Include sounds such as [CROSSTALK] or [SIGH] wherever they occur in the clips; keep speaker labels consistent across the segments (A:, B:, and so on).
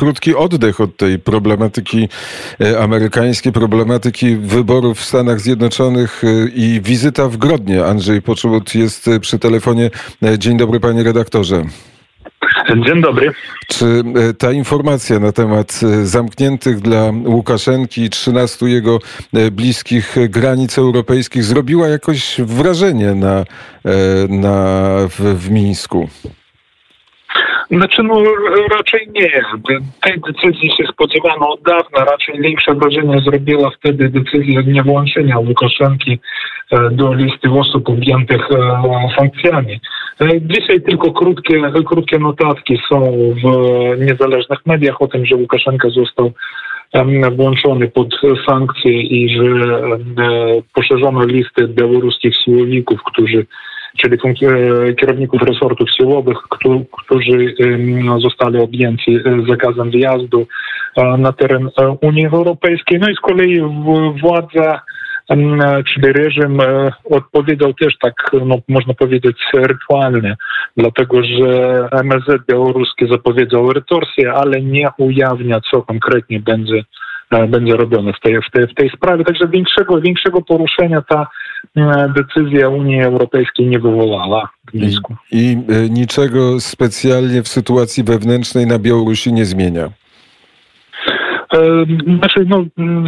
A: krótki oddech od tej problematyki amerykańskiej, problematyki wyborów w Stanach Zjednoczonych i wizyta w Grodnie. Andrzej Poczubut jest przy telefonie. Dzień dobry, panie redaktorze.
B: Dzień dobry.
A: Czy e, ta informacja na temat e, zamkniętych dla Łukaszenki 13 jego e, bliskich granic europejskich zrobiła jakoś wrażenie na, na, w, w Mińsku?
B: Znaczy, no raczej nie. Tej decyzji się spodziewano od dawna. Raczej większe wrażenie zrobiła wtedy decyzja niewłączenia Łukaszenki do listy osób objętych sankcjami. Dzisiaj tylko krótkie, krótkie notatki są w niezależnych mediach o tym, że Łukaszenka został włączony pod sankcje i że poszerzono listę białoruskich siłowików, którzy czyli kierowników resortów siłowych, którzy zostali objęci zakazem wyjazdu na teren Unii Europejskiej. No i z kolei władza czyli reżim e, odpowiedział też tak, no, można powiedzieć, rytualnie, dlatego że MSZ białoruskie zapowiedział retorsję, ale nie ujawnia, co konkretnie będzie e, będzie robione w tej, w tej, w tej sprawie. Także większego, większego poruszenia ta e, decyzja Unii Europejskiej nie wywołała.
A: I, I niczego specjalnie w sytuacji wewnętrznej na Białorusi nie zmienia.
B: Znaczy, no,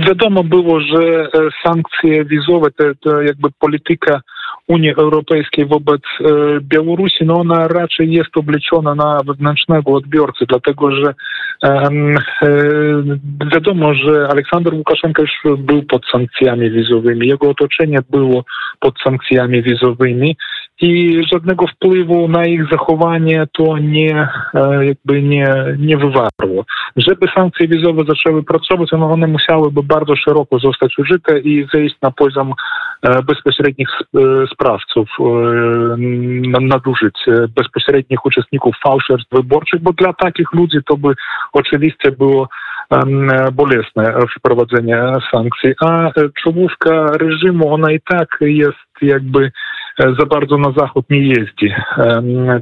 B: wiadomo było, że e, sankcje wizowe, to, to jakby polityka Unii Europejskiej wobec e, Białorusi, no ona raczej jest obliczona na wewnętrznego odbiorcy, dlatego że e, wiadomo, że Aleksander Łukaszenka już był pod sankcjami wizowymi, jego otoczenie było pod sankcjami wizowymi i żadnego wpływu na ich zachowanie to nie, e, jakby nie, nie wywarło. Żeby sankcje wizowe zaczęły pracować, no one musiałyby bardzo szeroko zostać użyte i zejść na poziom bezpośrednich sprawców nadużyć, bezpośrednich uczestników fałszerstw wyborczych, bo dla takich ludzi to by oczywiście było bolesne wprowadzenie sankcji, a czołówka reżimu, ona i tak jest jakby E, za bardzo na zachód nie jeździ,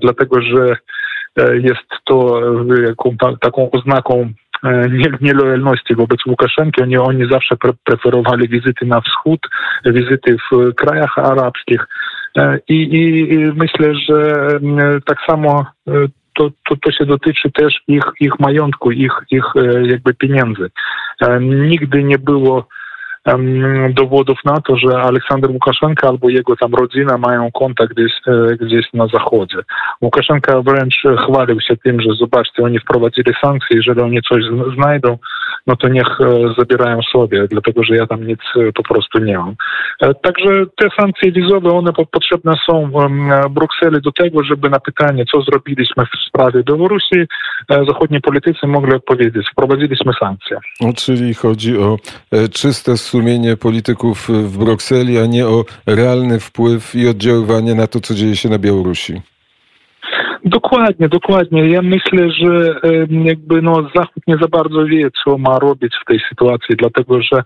B: dlatego że e, jest to e, taką oznaką nielojalności wobec Łukaszenki. Oni, oni zawsze pre preferowali wizyty na wschód, wizyty w krajach arabskich. I, i, i myślę, że tak samo to, to, to się dotyczy też ich, ich majątku, ich, ich jakby pieniędzy. Nigdy nie było dowodów na to, że Aleksander Łukaszenka albo jego tam rodzina mają kontakt gdzieś, e, gdzieś na zachodzie. Łukaszenka wręcz chwalił się tym, że zobaczcie, oni wprowadzili sankcje, jeżeli oni coś znajdą, no to niech e, zabierają sobie, dlatego że ja tam nic e, po prostu nie mam. Także te sankcje wizowe, one potrzebne są Brukseli do tego, żeby na pytanie, co zrobiliśmy w sprawie Białorusi, zachodni politycy mogli odpowiedzieć, wprowadziliśmy sankcje.
A: Czyli chodzi o czyste sumienie polityków w Brukseli, a nie o realny wpływ i oddziaływanie na to, co dzieje się na Białorusi.
B: Dokładnie, dokładnie. Ja myślę, że jakby no Zachód nie za bardzo wie, co ma robić w tej sytuacji, dlatego że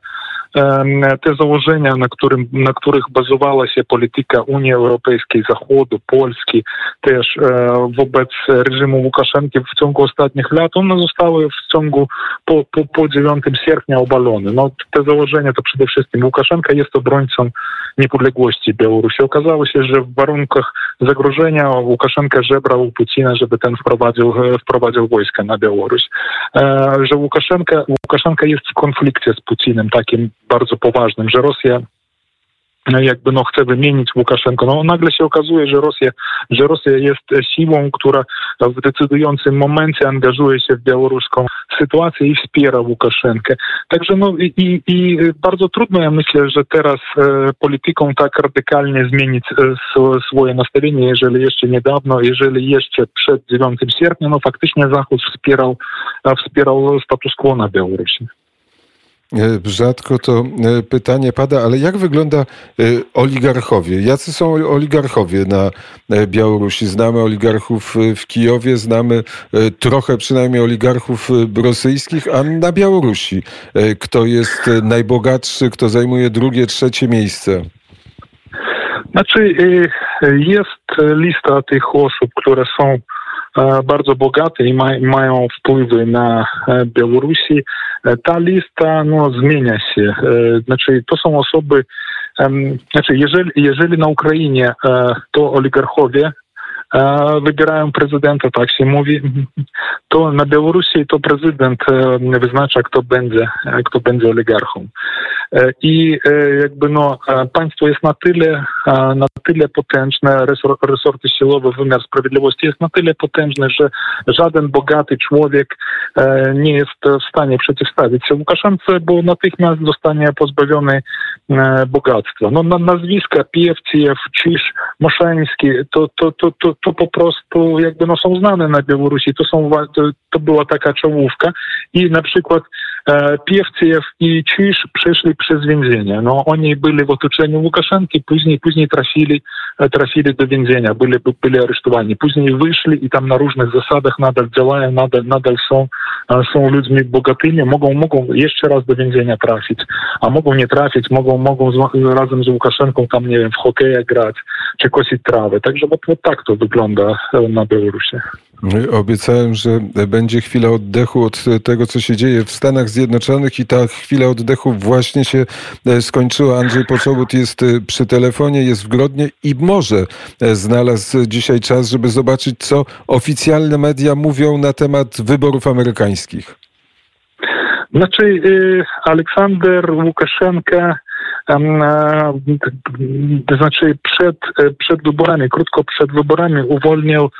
B: te założenia, na, którym, na których bazowała się polityka Unii Europejskiej, Zachodu, Polski, też e, wobec reżimu Łukaszenki w ciągu ostatnich lat, one zostały w ciągu po, po, po 9 sierpnia obalone. No, te założenia to przede wszystkim Łukaszenka jest obrońcą niepodległości Białorusi. Okazało się, że w warunkach zagrożenia Łukaszenka żebrał Putina, żeby ten wprowadził, e, wprowadził wojska na Białoruś. E, że Łukaszenka, Łukaszenka jest w konflikcie z Putinem takim bardzo poważnym, że Rosja jakby no chce wymienić Łukaszenko. No nagle się okazuje, że Rosja, że Rosja jest siłą, która w decydującym momencie angażuje się w białoruską sytuację i wspiera Łukaszenkę. Także no i, i bardzo trudno ja myślę, że teraz e, polityką tak radykalnie zmienić e, swoje nastawienie, jeżeli jeszcze niedawno, jeżeli jeszcze przed 9 sierpnia, no faktycznie Zachód wspierał, wspierał status quo na Białorusi.
A: E, rzadko to e, pytanie pada, ale jak wygląda e, oligarchowie? Jacy są oligarchowie na Białorusi? Znamy oligarchów w Kijowie, znamy trochę przynajmniej oligarchów rosyjskich, a na Białorusi kto jest najbogatszy, kto zajmuje drugie, trzecie miejsce?
B: Znaczy, jest lista tych osób, które są bardzo bogate i mają wpływy na Białorusi. Ta lista no, zmienia się. Znaczy, to są osoby, znaczy, jeżeli, jeżeli na Ukrainie to oligarchowie wybierają prezydenta, tak się mówi, [LAUGHS] to na Białorusi to prezydent wyznacza, kto będzie, kto będzie oligarchą. I jakby no, państwo jest na tyle, na tyle potężne, resorty siłowe, wymiar sprawiedliwości jest na tyle potężny, że żaden bogaty człowiek nie jest w stanie przeciwstawić się Łukaszence, bo natychmiast zostanie pozbawiony bogactwa. No, nazwiska Piewciew, Cisz, Moszeński, to, to, to, to, to po prostu jakby no, są znane na Białorusi. To, są, to, to była taka czołówka i na przykład e, Piewciew i Cisz przeszli przez więzienie. No, oni byli w otoczeniu Łukaszenki, później, później trafili, e, trafili do więzienia, byli, byli aresztowani. Później wyszli i tam na różnych zasadach nadal działają, nadal, nadal są, e, są ludźmi bogatymi, mogą, mogą jeszcze raz do więzienia trafić, a mogą nie trafić, mogą, mogą z, razem z Łukaszenką tam, nie wiem, w hokeja grać, czy kosić trawę. Także bo, bo tak to wygląda na Białorusi.
A: Obiecałem, że będzie chwila oddechu od tego, co się dzieje w Stanach Zjednoczonych i ta chwila oddechu właśnie się e, skończyła. Andrzej Poczobut jest e, przy telefonie, jest w Grodnie i może e, znalazł dzisiaj czas, żeby zobaczyć, co oficjalne media mówią na temat wyborów amerykańskich.
B: Znaczy, y, Aleksander Łukaszenka to znaczy przed, przed wyborami, krótko przed wyborami uwolnił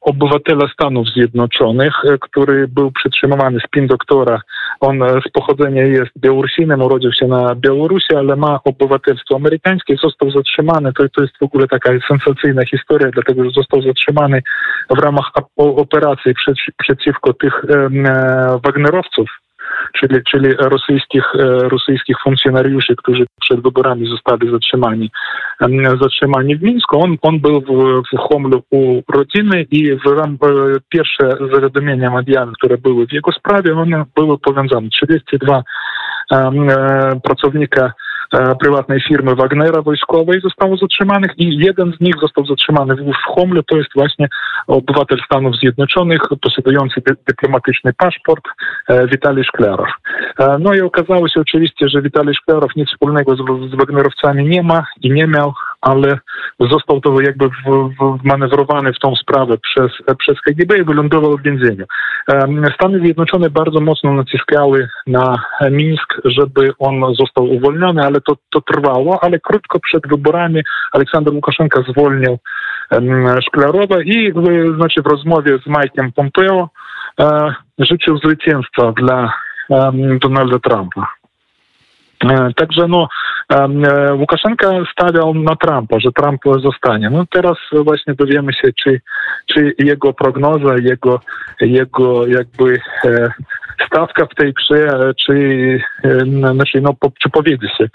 B: obywatela Stanów Zjednoczonych, który był przytrzymywany z PIN doktora. On z pochodzenia jest Białorusinem, urodził się na Białorusi, ale ma obywatelstwo amerykańskie, został zatrzymany. To, to jest w ogóle taka sensacyjna historia, dlatego że został zatrzymany w ramach operacji przeciwko tych e, Wagnerowców czyli, czyli rosyjskich, e, rosyjskich funkcjonariuszy, którzy przed wyborami zostali zatrzymani, zatrzymani w Mińsku. On, on był w, w Homlu u rodziny i w e, pierwsze zawiadomienia medialne, które były w jego sprawie, one były powiązane. 32 um, pracownika E, prywatnej firmy Wagnera wojskowej zostało zatrzymanych i jeden z nich został zatrzymany w Homle, to jest właśnie obywatel Stanów Zjednoczonych, posiadający dyplomatyczny paszport e, Witalij Szklerow. E, no i okazało się oczywiście, że Witalij Szklerow nic wspólnego z, z Wagnerowcami nie ma i nie miał, ale został to jakby wmanewrowany w tą sprawę przez, przez KGB i wylądował w więzieniu. Stany Zjednoczone bardzo mocno naciskały na Mińsk, żeby on został uwolniony, ale to, to trwało, ale krótko przed wyborami Aleksander Łukaszenka zwolnił Szklarowa i znaczy w rozmowie z Mike'em Pompeo e, życzył zwycięstwa dla Donalda Trumpa. E, także no, e, Łukaszenka stawiał na Trumpa, że Trump zostanie. No teraz właśnie dowiemy się, czy, czy jego prognoza, jego, jego jakby stawka w tej grze, czy, znaczy, no, czy powiedzie się.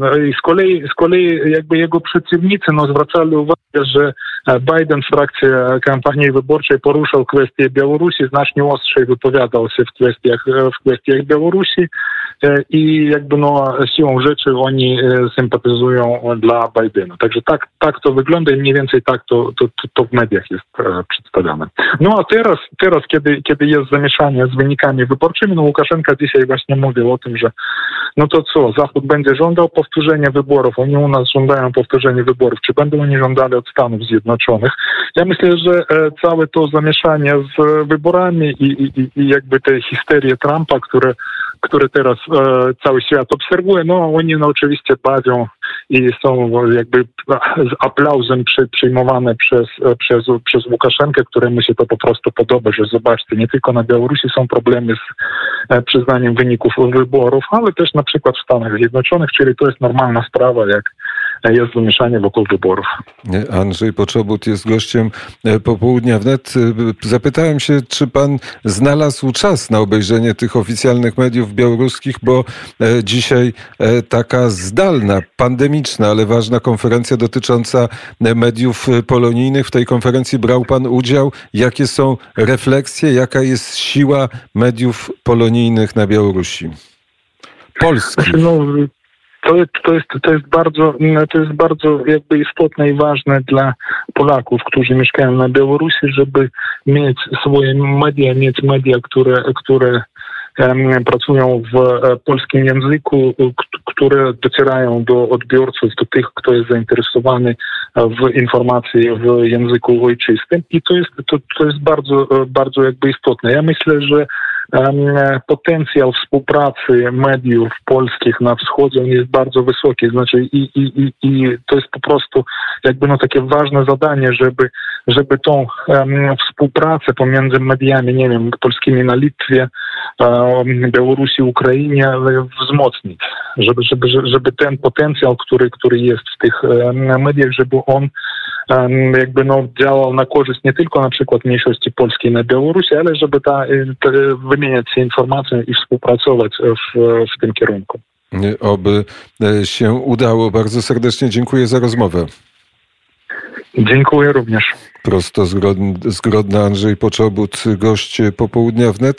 B: No I z kolei, z kolei jakby jego przeciwnicy no, zwracali uwagę, że Biden w trakcie kampanii wyborczej poruszał kwestię Białorusi, znacznie ostrzej wypowiadał się w kwestiach, w kwestiach Białorusi i jakby no, siłą rzeczy oni sympatyzują dla Bidena. Także tak, tak to wygląda i mniej więcej tak to, to, to w mediach jest przedstawiane. No a teraz, teraz kiedy, kiedy jest zamieszanie z wynikami wyborczymi. No Łukaszenka dzisiaj właśnie mówił o tym, że no to co, Zachód będzie żądał powtórzenia wyborów, oni u nas żądają powtórzenia wyborów, czy będą oni żądali od Stanów Zjednoczonych. Ja myślę, że e, całe to zamieszanie z wyborami i, i, i jakby te histerie Trumpa, które, które teraz e, cały świat obserwuje, no oni no oczywiście bawią i są jakby z aplauzem przy, przyjmowane przez, przez, przez Łukaszenkę, któremu się to po prostu podoba, że zobaczcie, nie tylko na Białorusi są problemy z e, przyznaniem wyników wyborów, ale też na przykład w Stanach Zjednoczonych, czyli to jest normalna sprawa, jak jest zamieszanie wokół wyborów.
A: Andrzej Poczobut jest gościem e, popołudnia wnet. E, zapytałem się, czy pan znalazł czas na obejrzenie tych oficjalnych mediów białoruskich, bo e, dzisiaj taka zdalna, pandemiczna, ale ważna konferencja dotycząca mediów polonijnych. W tej konferencji brał pan udział. Jakie są refleksje, jaka jest siła mediów polonijnych na Białorusi? Polskich.
B: No, to, jest, to, jest, to, jest bardzo, to jest bardzo jakby istotne i ważne dla Polaków, którzy mieszkają na Białorusi, żeby mieć swoje media, mieć media, które, które pracują w e, polskim języku, które docierają do odbiorców, do tych, kto jest zainteresowany w informacji w języku ojczystym i to jest, to, to jest bardzo, e, bardzo jakby istotne. Ja myślę, że potencjał współpracy mediów polskich na wschodzie on jest bardzo wysoki. Znaczy i, i, i, i to jest po prostu jakby no takie ważne zadanie, żeby, żeby tą um, współpracę pomiędzy mediami, nie wiem, polskimi na Litwie, um, Białorusi, Ukrainie wzmocnić. Żeby, żeby, żeby ten potencjał, który, który jest w tych um, mediach, żeby on jakby no, działał na korzyść nie tylko na przykład mniejszości polskiej na Białorusi, ale żeby ta, ta wymieniać się informacją i współpracować w, w tym kierunku.
A: Oby e, się udało. Bardzo serdecznie dziękuję za rozmowę.
B: Dziękuję również.
A: Prosto z Grodna Andrzej Poczobut, gość popołudnia wnet.